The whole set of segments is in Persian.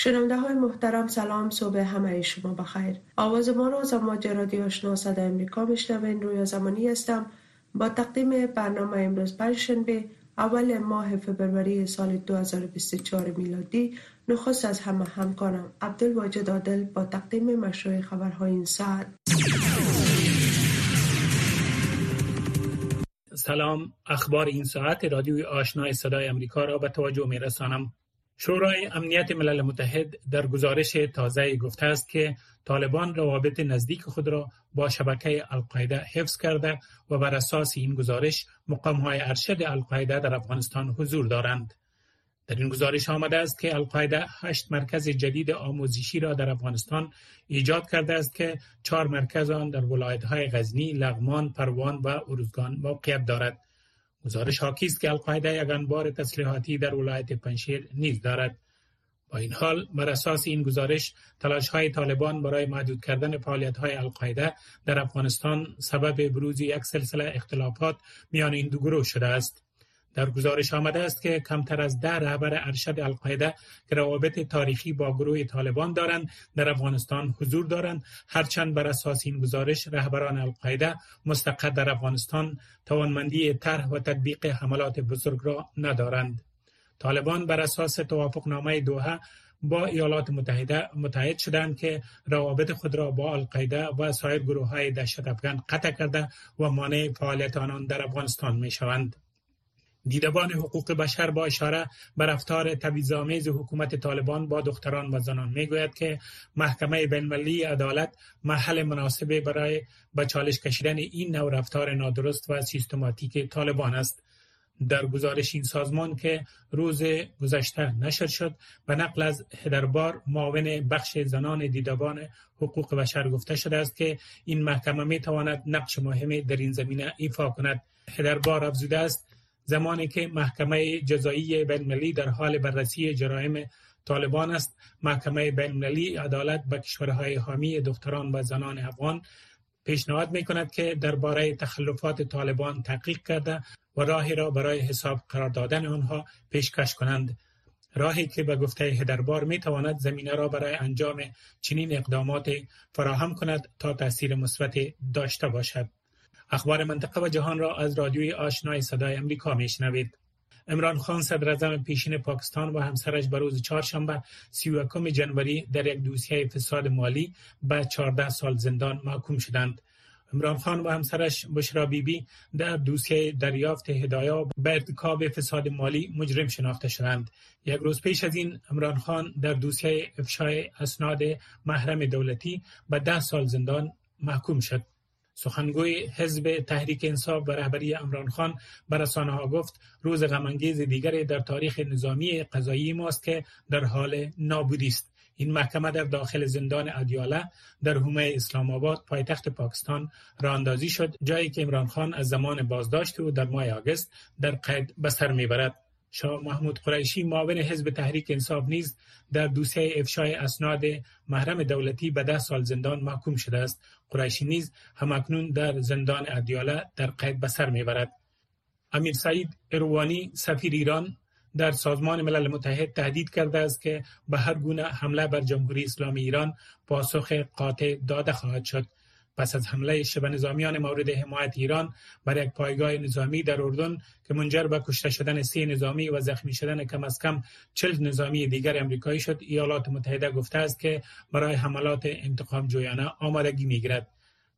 شنونده های محترم سلام صبح همه شما بخیر. آواز ما را از امواج رادیو آشنا صدای امریکا میشنوین. روی زمانی هستم. با تقدیم برنامه امروز پنجشنبه اول ماه فبروری سال 2024 میلادی نخست از همه همکارم عبدالواجد عادل با تقدیم مشروع خبرهای این ساعت. سلام اخبار این ساعت رادیوی آشنای صدای امریکا را به توجه می رسانم شورای امنیت ملل متحد در گزارش تازه گفته است که طالبان روابط نزدیک خود را با شبکه القاعده حفظ کرده و بر اساس این گزارش مقام های ارشد القاعده در افغانستان حضور دارند. در این گزارش آمده است که القاعده هشت مرکز جدید آموزشی را در افغانستان ایجاد کرده است که چهار مرکز آن در ولایت های غزنی، لغمان، پروان و ارزگان موقعیت دارد. گزارش حاکی است که القاعده یک انبار تسلیحاتی در ولایت پنشیر نیز دارد. با این حال بر اساس این گزارش تلاش های طالبان برای محدود کردن فعالیت های القاعده در افغانستان سبب بروز یک سلسله اختلافات میان این دو گروه شده است. در گزارش آمده است که کمتر از ده رهبر ارشد القاعده که روابط تاریخی با گروه طالبان دارند در افغانستان حضور دارند هرچند بر اساس این گزارش رهبران القاعده مستقر در افغانستان توانمندی طرح و تطبیق حملات بزرگ را ندارند طالبان بر اساس توافقنامه دوحه با ایالات متحده متحد شدند که روابط خود را با القاعده و سایر گروه های دهشت افغان قطع کرده و مانع فعالیت آنان در افغانستان می شوند. دیدبان حقوق بشر با اشاره به رفتار تبعیض‌آمیز حکومت طالبان با دختران و زنان می‌گوید که محکمه بین‌المللی عدالت محل مناسبی برای به چالش کشیدن این نوع رفتار نادرست و سیستماتیک طالبان است. در گزارش این سازمان که روز گذشته نشر شد به نقل از هدربار معاون بخش زنان دیدبان حقوق بشر گفته شده است که این محکمه می تواند نقش مهمی در این زمینه ایفا کند. هدربار افزوده است زمانی که محکمه جزایی بینالمللی در حال بررسی جرایم طالبان است محکمه بینالمللی عدالت به کشورهای حامی دختران و زنان افغان پیشنهاد می کند که درباره تخلفات طالبان تحقیق کرده و راهی را برای حساب قرار دادن آنها پیشکش کنند. راهی که به گفته هدربار می تواند زمینه را برای انجام چنین اقدامات فراهم کند تا تاثیر مثبت داشته باشد. اخبار منطقه و جهان را از رادیوی آشنای صدای امریکا میشنوید امران خان صدر پیشین پاکستان و همسرش به روز چهارشنبه 31 جنوری در یک دوسیه فساد مالی به 14 سال زندان محکوم شدند. عمران خان و همسرش بشرا بیبی در دوسیه دریافت هدایا به ارتکاب فساد مالی مجرم شناخته شدند. یک روز پیش از این عمران خان در دوسیه افشای اسناد محرم دولتی به ده سال زندان محکوم شد. سخنگوی حزب تحریک انصاف و رهبری امران خان به ها گفت روز غمانگیز دیگری در تاریخ نظامی قضایی ماست که در حال نابودی است. این محکمه در داخل زندان ادیاله در حومه اسلام آباد پایتخت پاکستان را اندازی شد جایی که امران خان از زمان بازداشت او در ماه آگست در قید به سر می‌برد. شاه محمود قریشی معاون حزب تحریک انصاف نیز در دوسیه افشای اسناد محرم دولتی به ده سال زندان محکوم شده است. قریشی نیز همکنون در زندان ادیاله در قید به سر می‌برد. امیر سعید اروانی سفیر ایران در سازمان ملل متحد تهدید کرده است که به هر گونه حمله بر جمهوری اسلامی ایران پاسخ قاطع داده خواهد شد. پس از حمله شبه نظامیان مورد حمایت ایران بر یک پایگاه نظامی در اردن که منجر به کشته شدن سی نظامی و زخمی شدن کم از کم چل نظامی دیگر امریکایی شد ایالات متحده گفته است که برای حملات انتقام جویانه آمادگی می‌گیرد.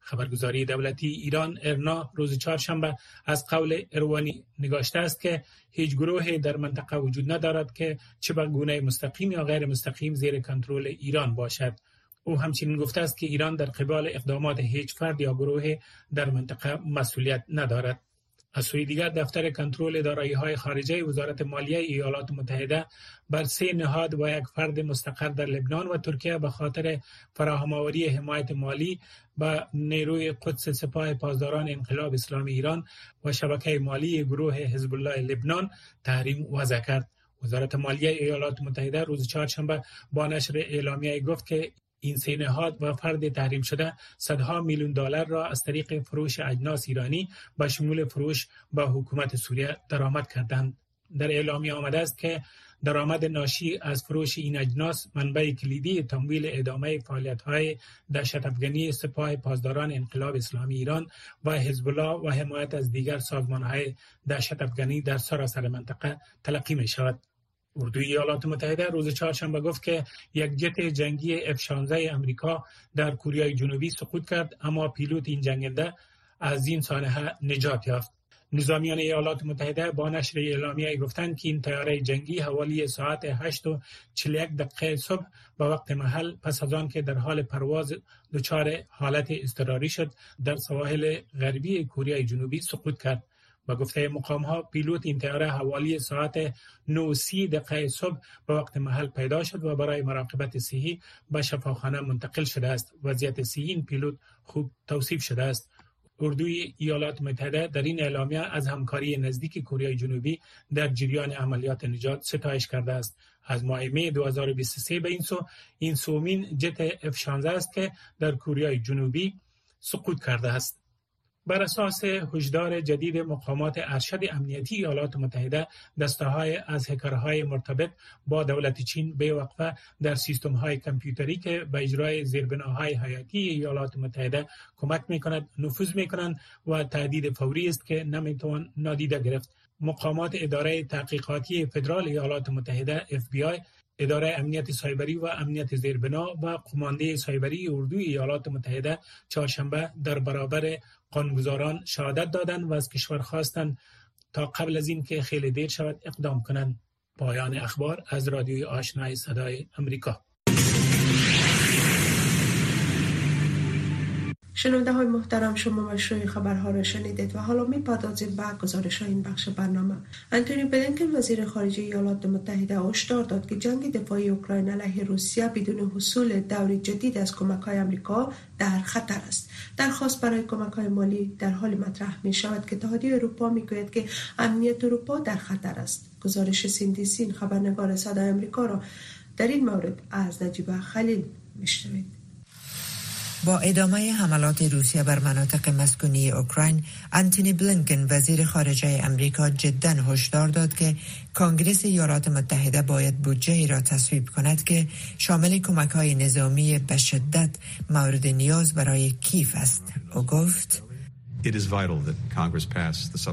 خبرگزاری دولتی ایران ارنا روز چهارشنبه از قول اروانی نگاشته است که هیچ گروهی در منطقه وجود ندارد که چه به گونه مستقیم یا غیر مستقیم زیر کنترل ایران باشد. او همچنین گفته است که ایران در قبال اقدامات هیچ فرد یا گروه در منطقه مسئولیت ندارد. از سوی دیگر دفتر کنترل دارایی های خارجه وزارت مالیه ایالات متحده بر سه نهاد و یک فرد مستقر در لبنان و ترکیه به خاطر فراهم آوری حمایت مالی به نیروی قدس سپاه پاسداران انقلاب اسلامی ایران و شبکه مالی گروه حزب الله لبنان تحریم وضع کرد. وزارت مالیه ایالات متحده روز چهارشنبه با نشر اعلامیه گفت که این سه نهاد و فرد تحریم شده صدها میلیون دلار را از طریق فروش اجناس ایرانی به شمول فروش به حکومت سوریه درآمد کردند در اعلامیه آمده است که درآمد ناشی از فروش این اجناس منبع کلیدی تمویل ادامه فعالیت های دهشت افغانی سپاه پاسداران انقلاب اسلامی ایران و حزب و حمایت از دیگر سازمان های دهشت افغانی در سراسر منطقه تلقی می شود. اردوی ایالات متحده روز چهارشنبه گفت که یک جت جنگی F-16 امریکا در کوریای جنوبی سقوط کرد اما پیلوت این جنگنده از این سانحه نجات یافت. نظامیان ایالات متحده با نشر اعلامیه گفتند که این تیاره جنگی حوالی ساعت 8 و 41 دقیقه صبح به وقت محل پس از آن که در حال پرواز دچار حالت اضطراری شد در سواحل غربی کره جنوبی سقوط کرد و گفته مقام ها پیلوت این تیاره حوالی ساعت 9:30 دقیقه صبح به وقت محل پیدا شد و برای مراقبت صحی به شفاخانه منتقل شده است. وضعیت صحی این پیلوت خوب توصیف شده است. اردوی ایالات متحده در این اعلامیه از همکاری نزدیک کره جنوبی در جریان عملیات نجات ستایش کرده است. از ماه می 2023 به این سو این سومین جت F16 است که در کره جنوبی سقوط کرده است. بر اساس هشدار جدید مقامات ارشد امنیتی ایالات متحده های از هکرهای مرتبط با دولت چین به وقفه در سیستم های کامپیوتری که به اجرای زیربناهای حیاتی ایالات متحده کمک می کند نفوذ می کنند و تهدید فوری است که نمی‌توان نادیده گرفت. مقامات اداره تحقیقاتی فدرال ایالات متحده FBI اداره امنیت سایبری و امنیت زیربنا و قمانده سایبری اردوی ایالات متحده چهارشنبه در برابر قانونگذاران شهادت دادند و از کشور خواستند تا قبل از اینکه خیلی دیر شود اقدام کنند. پایان اخبار از رادیوی آشنای صدای امریکا شنونده های محترم شما مشروع خبرها را شنیدید و حالا می پردازیم به گزارش این بخش برنامه. انتونی بلینکن وزیر خارجه ایالات متحده هشدار داد که جنگ دفاعی اوکراین علیه روسیه بدون حصول دوری جدید از کمک های امریکا در خطر است. درخواست برای کمک های مالی در حال مطرح می شود که اتحادیه اروپا می گوید که امنیت اروپا در خطر است. گزارش سیندی سین خبرنگار صدای امریکا را در این مورد از نجیب خلیل میشنوید. با ادامه حملات روسیه بر مناطق مسکونی اوکراین انتونی بلینکن وزیر خارجه امریکا جدا هشدار داد که کنگرس ایالات متحده باید بودجه ای را تصویب کند که شامل کمک های نظامی به شدت مورد نیاز برای کیف است. او گفت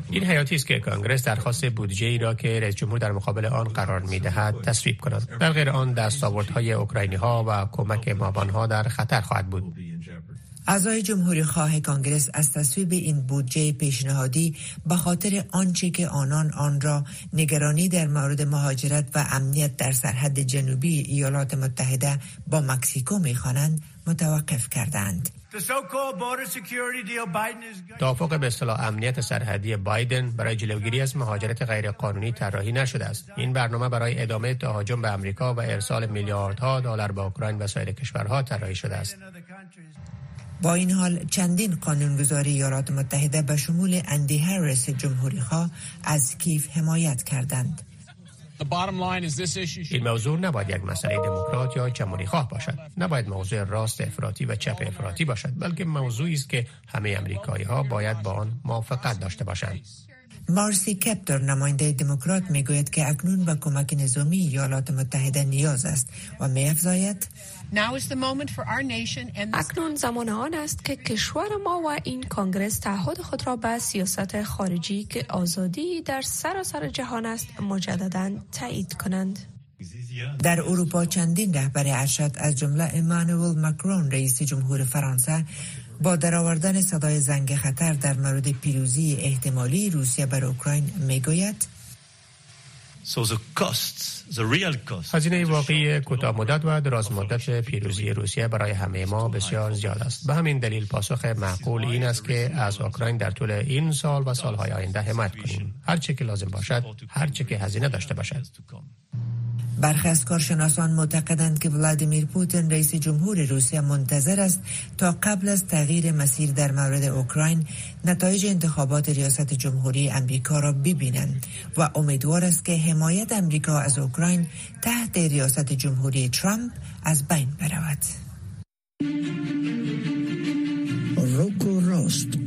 این حیاتی است که کانگرس درخواست بودجه ای را که رئیس جمهور در مقابل آن قرار می دهد تصویب کند. در غیر آن دستاوردهای اوکراینی ها و کمک مابان ها در خطر خواهد بود. اعضای جمهوری خواه کانگرس از تصویب این بودجه پیشنهادی به خاطر آنچه که آنان آن را نگرانی در مورد مهاجرت و امنیت در سرحد جنوبی ایالات متحده با مکسیکو می‌خوانند متوقف کردند. توافق به اصطلاح امنیت سرحدی بایدن برای جلوگیری از مهاجرت غیرقانونی طراحی نشده است. این برنامه برای ادامه تهاجم به امریکا و ارسال میلیاردها دلار به اوکراین و سایر کشورها طراحی شده است. با این حال چندین قانونگذاری ایالات متحده به شمول اندی هریس جمهوری خواه از کیف حمایت کردند. این موضوع نباید یک مسئله دموکرات یا جمهوری خواه باشد. نباید موضوع راست افراطی و چپ افراطی باشد بلکه موضوعی است که همه امریکایی ها باید با آن موافقت داشته باشند. مارسی کپتر نماینده دموکرات می‌گوید که اکنون به کمک نظامی ایالات متحده نیاز است و می افزاید اکنون زمان آن است که کشور ما و این کانگرس تعهد خود را به سیاست خارجی که آزادی در سراسر جهان است مجددا تایید کنند. در اروپا چندین رهبر ارشد از جمله امانوئل مکرون رئیس جمهور فرانسه با درآوردن صدای زنگ خطر در مورد پیروزی احتمالی روسیه بر اوکراین می‌گوید. هزینه واقعی کوتاه مدت و دراز مدت پیروزی روسیه برای همه ما بسیار زیاد است. به همین دلیل پاسخ معقول این است که از اوکراین در طول این سال و سالهای آینده حمایت کنیم. هر چه که لازم باشد هر چه که هزینه داشته باشد. برخی از کارشناسان معتقدند که ولادیمیر پوتین رئیس جمهور روسیه منتظر است تا قبل از تغییر مسیر در مورد اوکراین نتایج انتخابات ریاست جمهوری امریکا را ببینند و امیدوار است که حمایت امریکا از اوکراین تحت ریاست جمهوری ترامپ از بین برود. روکو راست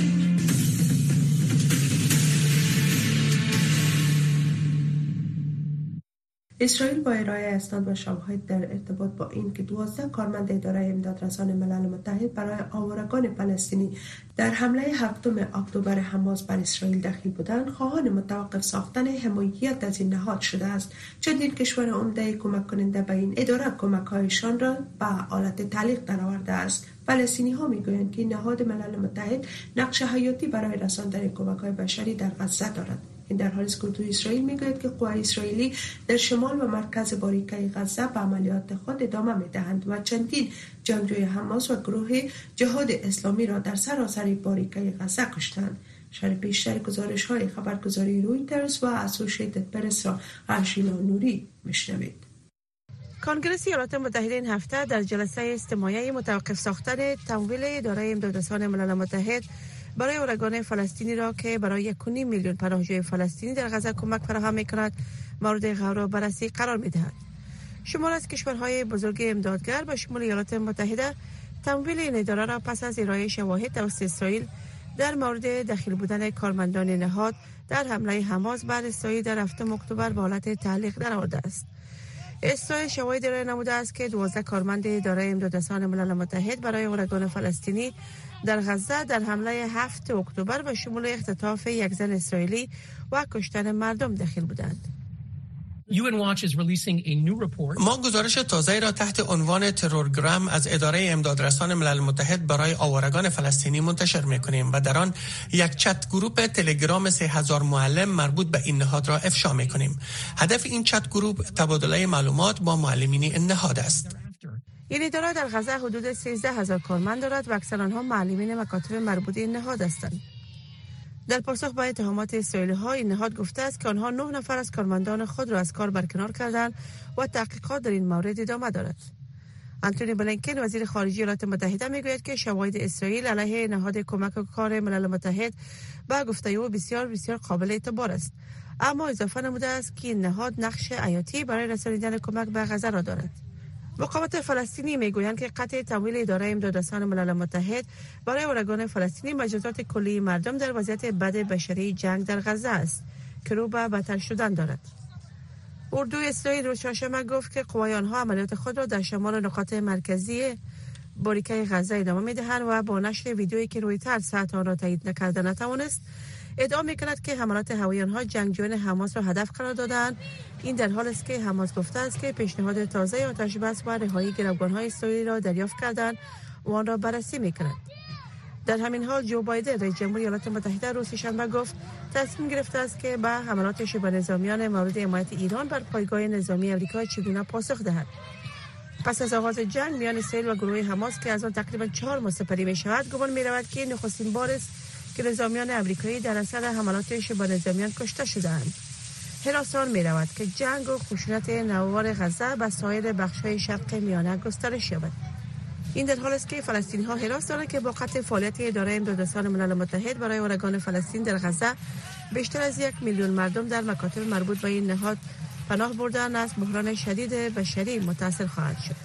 اسرائیل با ارائه اسناد و شواهد در ارتباط با این که دوازده کارمند اداره امدادرسان ملل متحد برای آوارگان فلسطینی در حمله هفتم اکتبر حماس بر اسرائیل دخیل بودند خواهان متوقف ساختن حمایت از این نهاد شده است. چندین کشور عمده کمک کننده به این اداره کمک هایشان را به حالت تعلیق درآورده است. فلسطینی ها می‌گویند که نهاد ملل متحد نقش حیاتی برای رساندن کمک های بشری در غزه دارد. این در حالی است که اسرائیل می‌گوید که قوای اسرائیلی در شمال و مرکز باریکه غزه به عملیات خود ادامه می‌دهند و چندین جنگجوی حماس و گروه جهاد اسلامی را در سراسر باریکه غزه کشتند. شر بیشتر گزارش های خبرگزاری رویترز و اسوشیتد پرس را ارشینا نوری میشنوید. کانگرس ایالات متحده این هفته در جلسه استماعی متوقف ساختن تمویل اداره امدادرسان ملل متحد برای اورگان فلسطینی را که برای یک میلیون پناهجوی فلسطینی در غزه کمک فراهم می کند مورد غور بررسی قرار می دهد. شمار از کشورهای بزرگ امدادگر به شمول ایالات متحده تمویل این اداره را پس از ارائه شواهد توسط اسرائیل در مورد دخیل بودن کارمندان نهاد در حمله حماس بر اسرائیل در هفتم اکتبر به حالت تعلیق درآورده است. اسرائیل شواهد ارائه نموده است که 12 کارمند اداره امدادرسان ملل متحد برای اورگان فلسطینی در غزه در حمله 7 اکتبر به شمول اختطاف یک زن اسرائیلی و کشتن مردم داخل بودند. ما گزارش تازه را تحت عنوان ترورگرام از اداره امدادرسان ملل متحد برای آوارگان فلسطینی منتشر می کنیم و در آن یک چت گروپ تلگرام 3000 معلم مربوط به این نهاد را افشا می کنیم. هدف این چت گروپ تبادله معلومات با معلمین این نهاد است. این اداره در غزه حدود 13 هزار کارمند دارد و اکثر آنها معلمین مکاتب مربوط این نهاد هستند. در پاسخ به اتهامات اسرائیلی ها این نهاد گفته است که آنها نه نفر از کارمندان خود را از کار برکنار کردند و تحقیقات در این مورد ادامه دارد. انتونی بلینکن وزیر خارجه ایالات متحده می‌گوید که شواهد اسرائیل علیه نهاد کمک و کار ملل متحد با گفته او بسیار بسیار قابل اعتبار است اما اضافه نموده است که این نهاد نقش حیاتی برای رسانیدن کمک به غزه را دارد مقامات فلسطینی می‌گویند که قطع تمویل اداره امدادرسان ملل متحد برای اورگان فلسطینی مجازات کلی مردم در وضعیت بد بشری جنگ در غزه است که رو به بدتر شدن دارد. اردو اسرائیل روز چهارشنبه گفت که قوای آنها عملیات خود را در شمال نقاط مرکزی باریکه غزه ادامه می‌دهند و با نشر ویدیویی که روی تر ساعت آن را تایید نکرده نتوانست ادعا می کند که حملات هوایی آنها جنگجویان حماس را هدف قرار دادند. این در حال است که حماس گفته است که پیشنهاد تازه آتش بس و رهایی های اسرائیلی را دریافت کردند و آن را بررسی می کند در همین حال جو بایدن رئیس جمهوری ایالات متحده روز شنبه گفت تصمیم گرفته است که به حملات شبه نظامیان مورد حمایت ایران بر پایگاه نظامی آمریکا چگونه پاسخ دهد. پس از آغاز جنگ میان اسرائیل و گروه حماس که از آن تقریبا چهار ماه سپری می شود گمان می رود که نخستین بار است که نظامیان امریکایی در اثر حملات با نظامیان کشته شدند حراسان می رود که جنگ و خشونت نوار غزه به سایر بخش های شرق میانه گسترش یابد. این در حال است که فلسطینی ها حراس دارند که با قطع فعالیت اداره امدادرسان ملل متحد برای اورگان فلسطین در غزه بیشتر از یک میلیون مردم در مکاتب مربوط به این نهاد پناه بردن از بحران شدید بشری متاثر خواهد شد.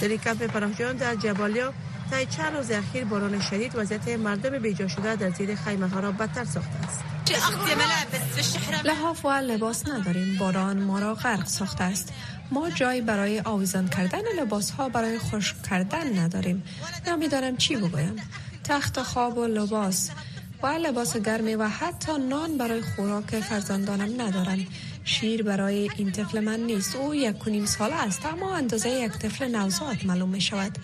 در این کمپ پناهجویان در جبالیا تا چند روز اخیر باران شدید وضعیت مردم بیجا شده در زیر خیمه ها را بدتر ساخته است. لحاف و لباس نداریم. باران ما را غرق ساخته است. ما جایی برای آویزان کردن لباس ها برای خشک کردن نداریم. نمی‌دانم چی بگویم. تخت خواب و لباس و لباس گرمی و حتی نان برای خوراک فرزندانم ندارم. شیر برای این طفل من نیست. او یک و نیم ساله است اما اندازه یک طفل نوزاد معلوم می شود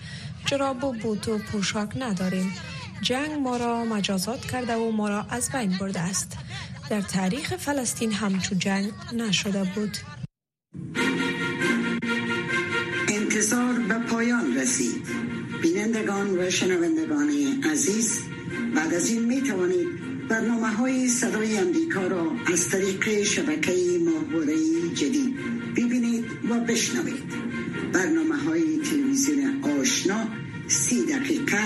جراب و بوت و پوشاک نداریم. جنگ ما را مجازات کرده و ما را از بین برده است. در تاریخ فلسطین همچو جنگ نشده بود. انتظار به پایان رسید. بینندگان و شنوندگان عزیز بعد از این می توانید برنامه های صدای امریکا را از طریق شبکه ماهواره جدید ببینید و بشنوید. برنامه های تلویزیون آشنا سی دقیقه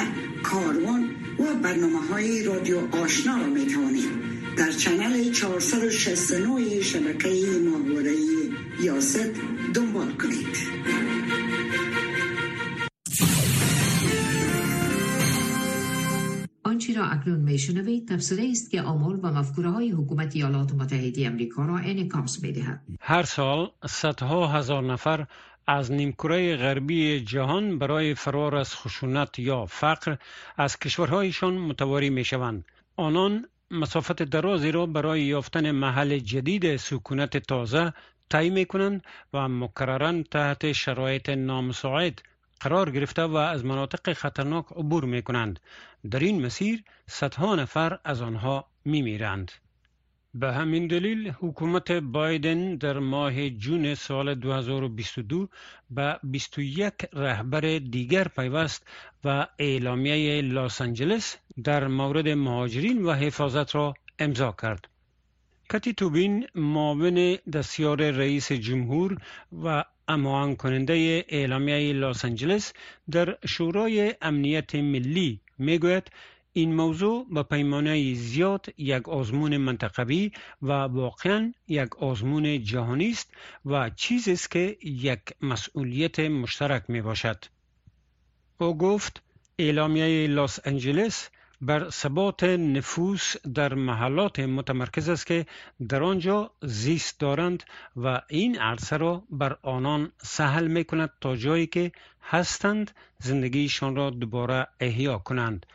کاروان و برنامه های رادیو آشنا را می توانید در چنل 469 شبکه ماهواره یاست دنبال کنید. آنچه را اکنون میشنوید تفسیری است که آمول و مفکوره های حکومت ایالات متحده امریکا را انعکاس می‌دهد. هر سال صدها هزار نفر از نیمکره غربی جهان برای فرار از خشونت یا فقر از کشورهایشان متواری می شوند. آنان مسافت درازی را برای یافتن محل جدید سکونت تازه طی می کنند و مکررن تحت شرایط نامساعد قرار گرفته و از مناطق خطرناک عبور می کنند. در این مسیر صدها نفر از آنها می میرند. به همین دلیل حکومت بایدن در ماه جون سال 2022 به 21 رهبر دیگر پیوست و اعلامیه لاس آنجلس در مورد مهاجرین و حفاظت را امضا کرد. کتی توبین معاون دستیار رئیس جمهور و اماهنگ کننده اعلامیه لاس آنجلس در شورای امنیت ملی می‌گوید این موضوع به پیمانه زیاد یک آزمون منطقوی و واقعا یک آزمون جهانی است و چیزی است که یک مسئولیت مشترک می باشد. او گفت اعلامیه لاس انجلس بر ثبات نفوس در محلات متمرکز است که در آنجا زیست دارند و این عرصه را بر آنان سهل می کند تا جایی که هستند زندگیشان را دوباره احیا کنند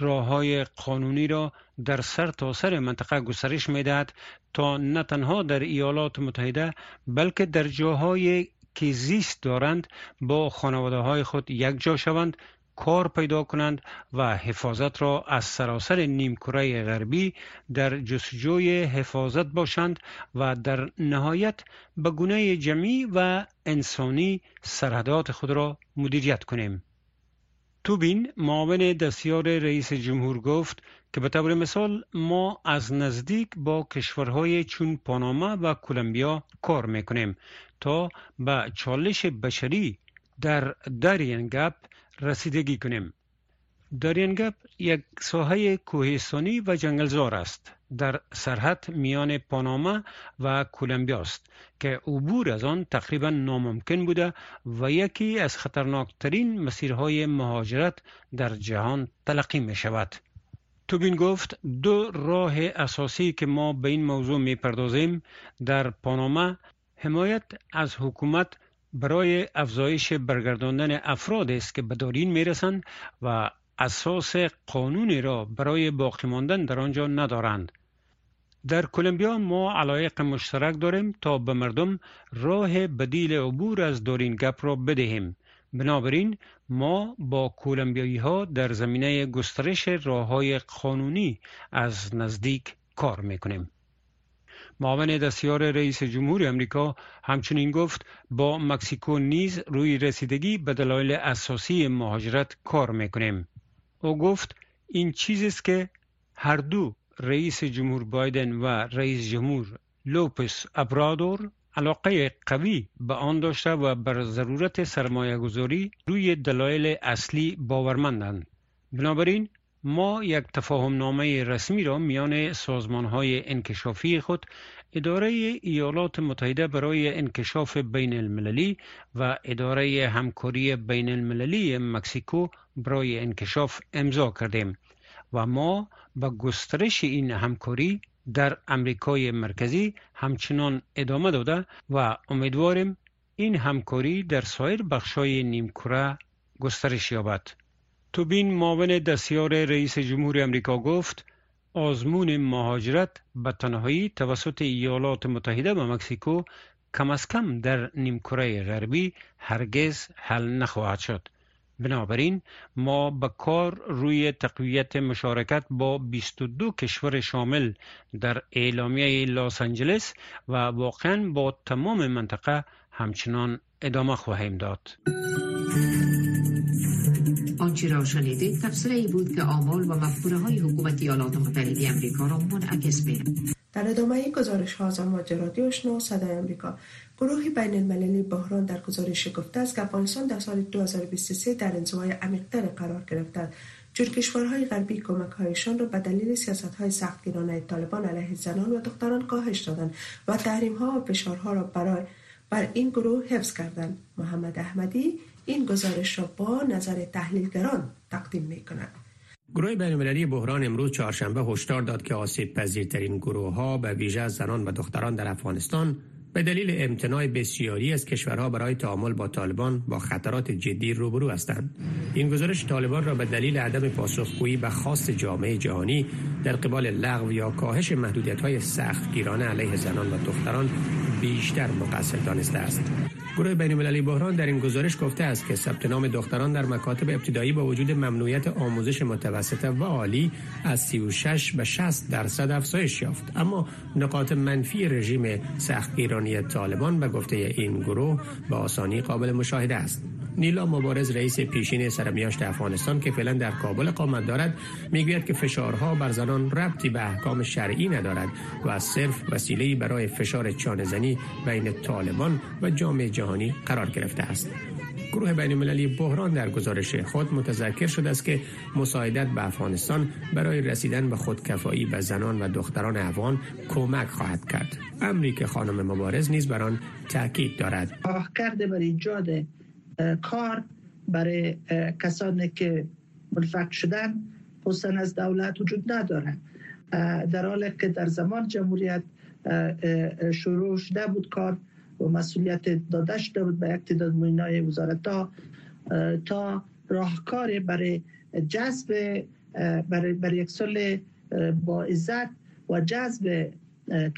راه های قانونی را در سر تا سر منطقه گسترش می دهد تا نه تنها در ایالات متحده بلکه در جاهایی که زیست دارند با خانواده های خود یک جا شوند کار پیدا کنند و حفاظت را از سراسر نیمکره غربی در جستجوی حفاظت باشند و در نهایت به گونه جمعی و انسانی سرحدات خود را مدیریت کنیم. توبین معاون دستیار رئیس جمهور گفت که به طور مثال ما از نزدیک با کشورهای چون پاناما و کولمبیا کار می‌کنیم تا به چالش بشری در دریان گپ رسیدگی کنیم. دریانگپ یک ساحه کوهستانی و جنگلزار است در سرحد میان پاناما و کولمبیا است که عبور از آن تقریبا ناممکن بوده و یکی از خطرناکترین مسیرهای مهاجرت در جهان تلقی می شود. توبین گفت دو راه اساسی که ما به این موضوع می پردازیم در پاناما حمایت از حکومت برای افزایش برگرداندن افراد است که به دارین می‌رسند و اساس قانونی را برای باقی ماندن در آنجا ندارند. در کلمبیا ما علایق مشترک داریم تا به مردم راه بدیل عبور از دورین گپ را بدهیم. بنابراین ما با کولمبیایی ها در زمینه گسترش راه های قانونی از نزدیک کار می‌کنیم. معاون دستیار رئیس جمهور امریکا همچنین گفت با مکسیکو نیز روی رسیدگی به دلایل اساسی مهاجرت کار می‌کنیم. او گفت این چیزی است که هر دو رئیس جمهور بایدن و رئیس جمهور لوپس ابرادور علاقه قوی به آن داشته و بر ضرورت سرمایه گذاری روی دلایل اصلی باورمندند. بنابراین ما یک تفاهم نامه رسمی را میان سازمان های انکشافی خود اداره ایالات متحده برای انکشاف بین المللی و اداره همکاری بین المللی مکسیکو برای انکشاف امضا کردیم و ما به گسترش این همکاری در امریکای مرکزی همچنان ادامه داده و امیدواریم این همکاری در سایر بخشای نیمکره گسترش یابد. توبین معاون دستیار رئیس جمهور امریکا گفت آزمون مهاجرت به تنهایی توسط ایالات متحده و مکسیکو کم از کم در نیمکره غربی هرگز حل نخواهد شد. بنابراین ما به کار روی تقویت مشارکت با 22 کشور شامل در اعلامیه لاس آنجلس و واقعا با تمام منطقه همچنان ادامه خواهیم داد. آنچه را شنیدید تفسیر ای بود که آمال و مفکوره های حکومت ایالات متحده امریکا را منعکس در ادامه گزارش ها از امواج رادیو صدای امریکا گروه بین المللی بحران در گزارش گفته است که افغانستان در سال 2023 در انزوای عمیقتر قرار گرفته چون کشورهای غربی کمک هایشان را به دلیل سیاست های سختگیرانه طالبان علیه زنان و دختران کاهش دادند و تحریم ها و فشارها را برای بر این گروه حفظ کردند. محمد احمدی این گزارش را با نظر تحلیلگران تقدیم می کند گروه بین‌المللی بحران امروز چهارشنبه هشدار داد که آسیب پذیرترین گروه ها به ویژه زنان و دختران در افغانستان به دلیل امتناع بسیاری از کشورها برای تعامل با طالبان با خطرات جدی روبرو هستند. این گزارش طالبان را به دلیل عدم پاسخگویی به خواست جامعه جهانی در قبال لغو یا کاهش محدودیت‌های سختگیرانه علیه زنان و دختران بیشتر مقصر دانسته است. گروه بین المللی بحران در این گزارش گفته است که ثبت نام دختران در مکاتب ابتدایی با وجود ممنوعیت آموزش متوسطه و عالی از 36 به 60 درصد افزایش یافت. اما نقاط منفی رژیم سختگیرانی طالبان به گفته این گروه به آسانی قابل مشاهده است. نیلا مبارز رئیس پیشین سرمیاشت افغانستان که فعلا در کابل قامت دارد می‌گوید که فشارها بر زنان ربطی به احکام شرعی ندارد و صرف وسیله برای فشار چانهزنی بین طالبان و جامعه جهانی قرار گرفته است. گروه بین المللی بحران در گزارش خود متذکر شده است که مساعدت به افغانستان برای رسیدن به خودکفایی به زنان و دختران افغان کمک خواهد کرد. امری که خانم مبارز نیز بر آن تاکید دارد. کرده بر ایجاد کار برای کسانی که منفق شدن حسن از دولت وجود نداره. در حالی که در زمان جمهوریت شروع شده بود کار و مسئولیت داده شده بود به یک تعداد وزارت ها تا راهکار برای جذب برای, برای یک سال با عزت و جذب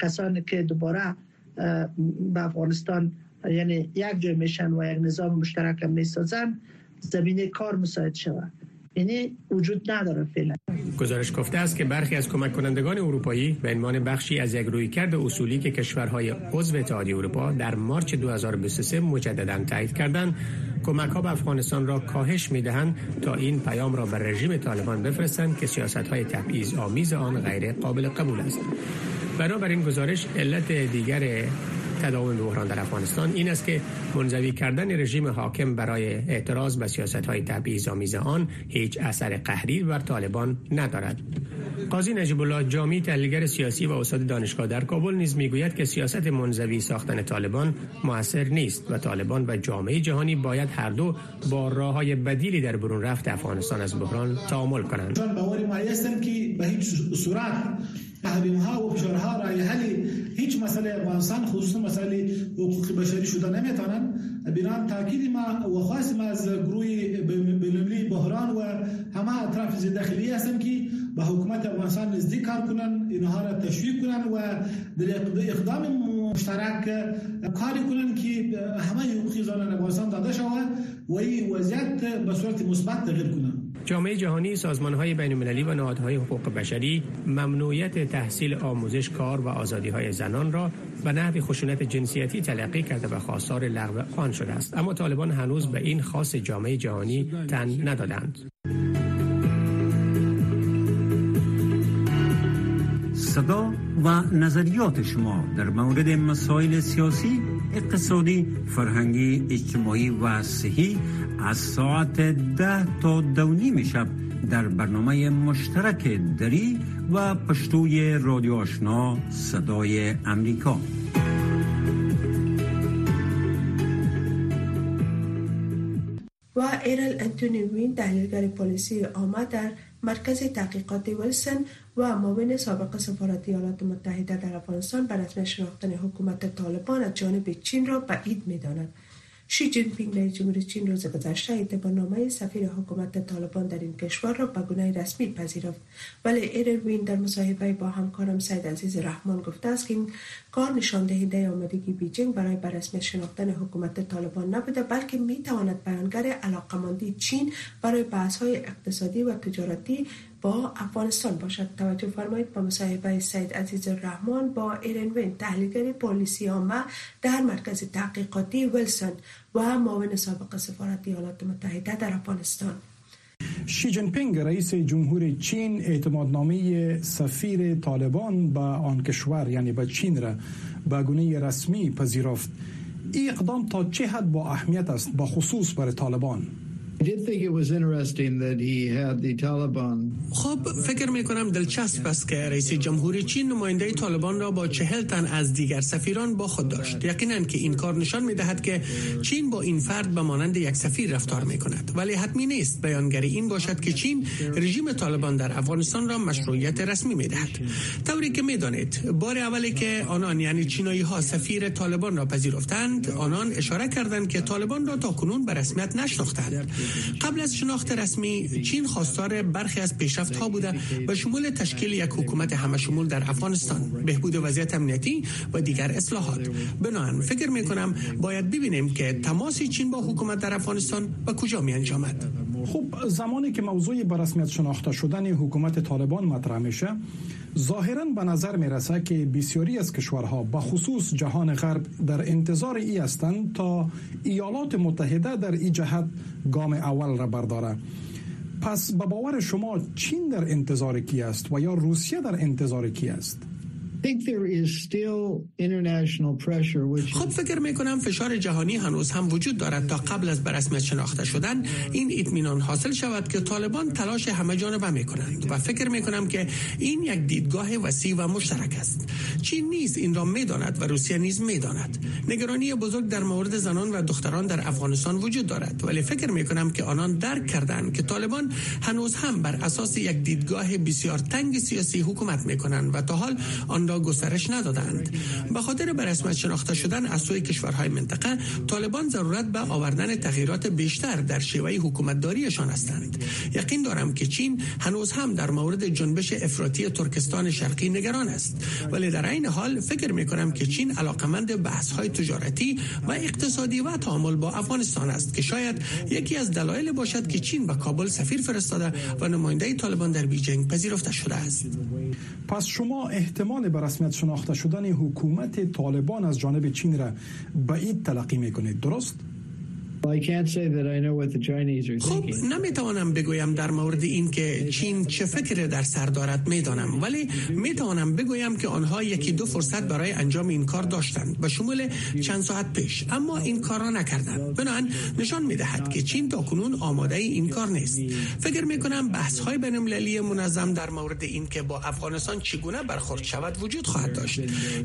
کسانی که دوباره به افغانستان یعنی یک جای میشن و یک نظام مشترک می‌سازن زمینه کار مساعد شود. یعنی وجود نداره فعلا. گزارش گفته است که برخی از کمک کنندگان اروپایی به عنوان بخشی از یک رویکرد اصولی که کشورهای عضو اتحادیه اروپا در مارچ 2023 مجددا تایید کردند کمک ها به افغانستان را کاهش می دهند تا این پیام را به رژیم طالبان بفرستند که سیاست های تبعیض آمیز آن غیر قابل قبول است. بنابراین گزارش علت دیگر تداوم بحران در افغانستان این است که منزوی کردن رژیم حاکم برای اعتراض به سیاست های تبعیض آمیز آن هیچ اثر قهری بر طالبان ندارد. قاضی نجیب الله جامی تحلیلگر سیاسی و استاد دانشگاه در کابل نیز می‌گوید که سیاست منزوی ساختن طالبان موثر نیست و طالبان و جامعه جهانی باید هر دو با راه های بدیلی در برون رفت افغانستان از بحران تعامل کنند. که به هیچ صورت تحریم و فشارها را حل هیچ مسئله افغانستان خصوصا مسئله حقوق بشری شده نمی‌تونن. بنان تاکید ما و خواست ما از گروه بین‌المللی بحران و همه اطراف داخلی هستن که به حکومت افغانستان نزدیک کار کنن اینها را تشویق کنن و در اقدام مشترک کاری کنن که همه حقوق زنان افغانستان داده شود و این وضعیت به صورت مثبت تغییر جامعه جهانی سازمان های بین المللی و نهادهای حقوق بشری ممنوعیت تحصیل آموزش کار و آزادی های زنان را به نحو خشونت جنسیتی تلقی کرده و خواستار لغو آن شده است. اما طالبان هنوز به این خاص جامعه جهانی تن ندادند. صدا و نظریات شما در مورد مسائل سیاسی اقتصادی فرهنگی اجتماعی و صحی از ساعت ده تا دونیم شب در برنامه مشترک دری و پشتوی رادیو آشنا صدای امریکا. و ایرل انتونی وین دلیلگر پلیسی آمد در مرکز تحقیقات ویلسن و معاون سابق سفارت ایالات متحده در افغانستان به رسم شناختن حکومت طالبان از جانب چین را بعید می‌داند. شی جین پینگ رئیس جمهوری چین روز گذشته اعتبارنامه سفیر حکومت طالبان در این کشور را به گونه رسمی پذیرفت. ولی ایروین در مصاحبه با همکارم سید عزیز رحمان گفته است که این کار نشان دهنده آمادگی بیجینگ برای به شناختن حکومت طالبان نبوده بلکه می تواند بیانگر علاقمندی چین برای بحث های اقتصادی و تجارتی با افغانستان باشد. توجه فرمایید با مصاحبه سید عزیز الرحمن با ایرن وین تحلیلگر پلیسی عامه در مرکز تحقیقاتی ویلسون و معاون سابق سفارت ایالات متحده در افغانستان. شی جین پینگ رئیس جمهور چین اعتمادنامه سفیر طالبان به آن کشور یعنی به چین را به گونه رسمی پذیرفت. این اقدام تا چه حد با اهمیت است با خصوص برای طالبان؟ خب فکر می کنم دلچسب است که رئیس جمهوری چین نماینده طالبان را با چهل تن از دیگر سفیران با خود داشت. یقینا که این کار نشان می دهد که چین با این فرد به مانند یک سفیر رفتار می کند ولی حتمی نیست بیانگری این باشد که چین رژیم طالبان در افغانستان را مشروعیت رسمی می دهد طوری که می دانید بار اولی که آنان یعنی چینایی ها سفیر طالبان را پذیرفتند آنان اشاره کردند که طالبان را تا کنون به رسمیت نشناختند. قبل از شناخت رسمی چین خواستار برخی از پیشرفت ها بوده به شمول تشکیل یک حکومت همه شمول در افغانستان. بهبود وضعیت امنیتی و دیگر اصلاحات. بنابراین فکر می کنم باید ببینیم که تماس چین با حکومت در افغانستان به کجا می انجامد خب زمانی که موضوع به رسمیت شناخته شدن حکومت طالبان مطرح میشه ظاهرا به نظر می رسه که بسیاری از کشورها به خصوص جهان غرب در انتظار ای هستند تا ایالات متحده در این جهت گام اول را برداره. پس به باور شما چین در انتظار کی است و یا روسیه در انتظار کی است؟ خب فکر می کنم فشار جهانی هنوز هم وجود دارد تا قبل از برسمیت شناخته شدن. این اطمینان حاصل شود که طالبان تلاش همه جانبه می کنند و فکر می کنم که این یک دیدگاه وسیع و مشترک است. چین نیز این را می داند و روسیه نیز می داند نگرانی بزرگ در مورد زنان و دختران در افغانستان وجود دارد. ولی فکر می کنم که آنان درک کردند که طالبان هنوز هم بر اساس یک دیدگاه بسیار تنگ سیاسی حکومت می کنند و تا حال آن گسترش ندادند. به خاطر به رسمیت شناخته شدن از سوی کشورهای منطقه طالبان ضرورت به آوردن تغییرات بیشتر در شیوه حکومتداریشان هستند. یقین دارم که چین هنوز هم در مورد جنبش افراطی ترکستان شرقی نگران است. ولی در این حال فکر می کنم که چین علاقمند بحث های تجارتی و اقتصادی و تعامل با افغانستان است که شاید یکی از دلایل باشد که چین به کابل سفیر فرستاده و نماینده طالبان در بیجینگ پذیرفته شده است. پس شما احتمال رسمیت شناخته شدن حکومت طالبان از جانب چین را به این تلقی می‌کنید درست؟ خب نمی‌توانم بگویم در مورد این که چین چه فکر در سر دارد می‌دانم. ولی می‌توانم بگویم که آنها یکی دو فرصت برای انجام این کار داشتند. به شمول چند ساعت پیش. اما این کار را نکردند. بنابراین نشان می‌دهد که چین تا کنون آماده این کار نیست. فکر می‌کنم بحث های بین المللی منظم در مورد این که با افغانستان چگونه برخورد شود وجود خواهد داشت.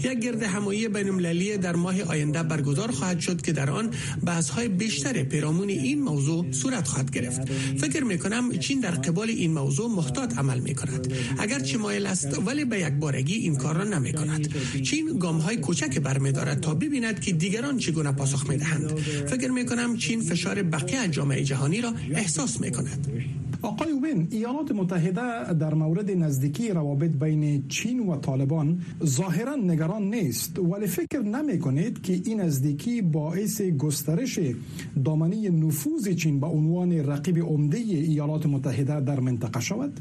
یک گرد همایی بین المللی در ماه آینده برگزار خواهد شد که در آن بحث های بیشتر بیشتر پیرامون این موضوع صورت خواهد گرفت. فکر می کنم چین در قبال این موضوع محتاط عمل می کند اگر چه مایل است ولی به یک بارگی این کار را نمی کند چین گام های کوچک برمیدارد تا ببیند که دیگران چگونه پاسخ می دهند فکر می کنم چین فشار بقیه جامعه جهانی را احساس می کند آقای وین ایالات متحده در مورد نزدیکی روابط بین چین و طالبان ظاهرا نگران نیست ولی فکر نمی کنید که این نزدیکی باعث گسترش دامنه نفوذ چین به عنوان رقیب عمده ایالات متحده در منطقه شود؟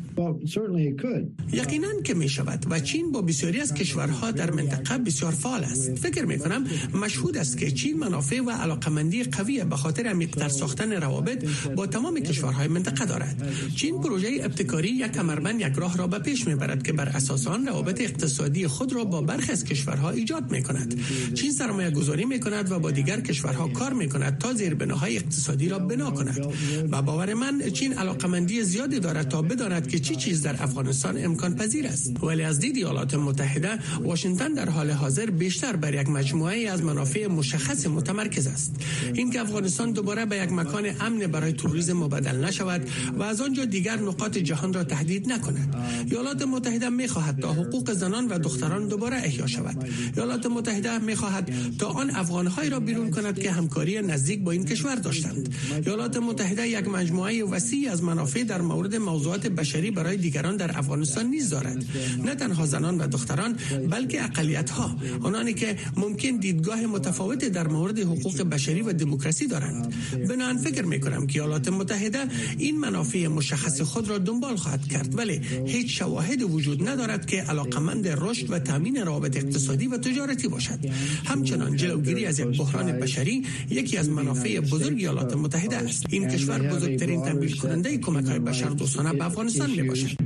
یقینا که می شود و چین با بسیاری از کشورها در منطقه بسیار فعال است. فکر می کنم مشهود است که چین منافع و علاقمندی قوی به خاطر عمیق‌تر ساختن روابط با تمام کشورهای منطقه دارد. چین پروژه ابتکاری یک کمربند یک راه را به پیش می‌برد که بر اساس آن روابط اقتصادی خود را با برخی از کشورها ایجاد می کند چین سرمایه گذاری می کند و با دیگر کشورها کار می کند تا زیر بناهای اقتصادی را بنا کند. و باور من چین علاقمندی زیادی دارد تا بداند که چی چیز در افغانستان امکان پذیر است. ولی از دید ایالات متحده واشنگتن در حال حاضر بیشتر بر یک مجموعه از منافع مشخص متمرکز است. اینکه افغانستان دوباره به یک مکان امن برای توریسم مبدل نشود و آنجا دیگر نقاط جهان را تهدید نکند. ایالات متحده می خواهد تا حقوق زنان و دختران دوباره احیا شود. ایالات متحده می خواهد تا آن افغانهایی را بیرون کند که همکاری نزدیک با این کشور داشتند. ایالات متحده یک مجموعه وسیع از منافع در مورد موضوعات بشری برای دیگران در افغانستان نیز دارد. نه تنها زنان و دختران بلکه اقلیت ها آنانی که ممکن دیدگاه متفاوت در مورد حقوق بشری و دموکراسی دارند. بنان فکر می کنم که ایالات متحده این منافع مشخص خود را دنبال خواهد کرد. ولی هیچ شواهد وجود ندارد که علاقمند رشد و تامین روابط اقتصادی و تجارتی باشد. همچنان جلوگیری از یک بحران بشری یکی از منافع بزرگ ایالات متحده است. این کشور بزرگترین تمویل کننده کمک های بشر دوستانه به افغانستان می باشد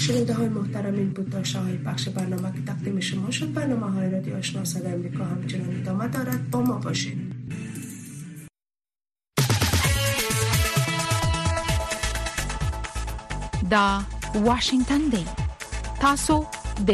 شنیده های محترم این بود داشته های بخش برنامه که تقدیم شما شد. برنامه های رادیو آشنا صدای امریکا همچنان ادامه دارد. با ما باشید. دا واشنگتن دی تاسو د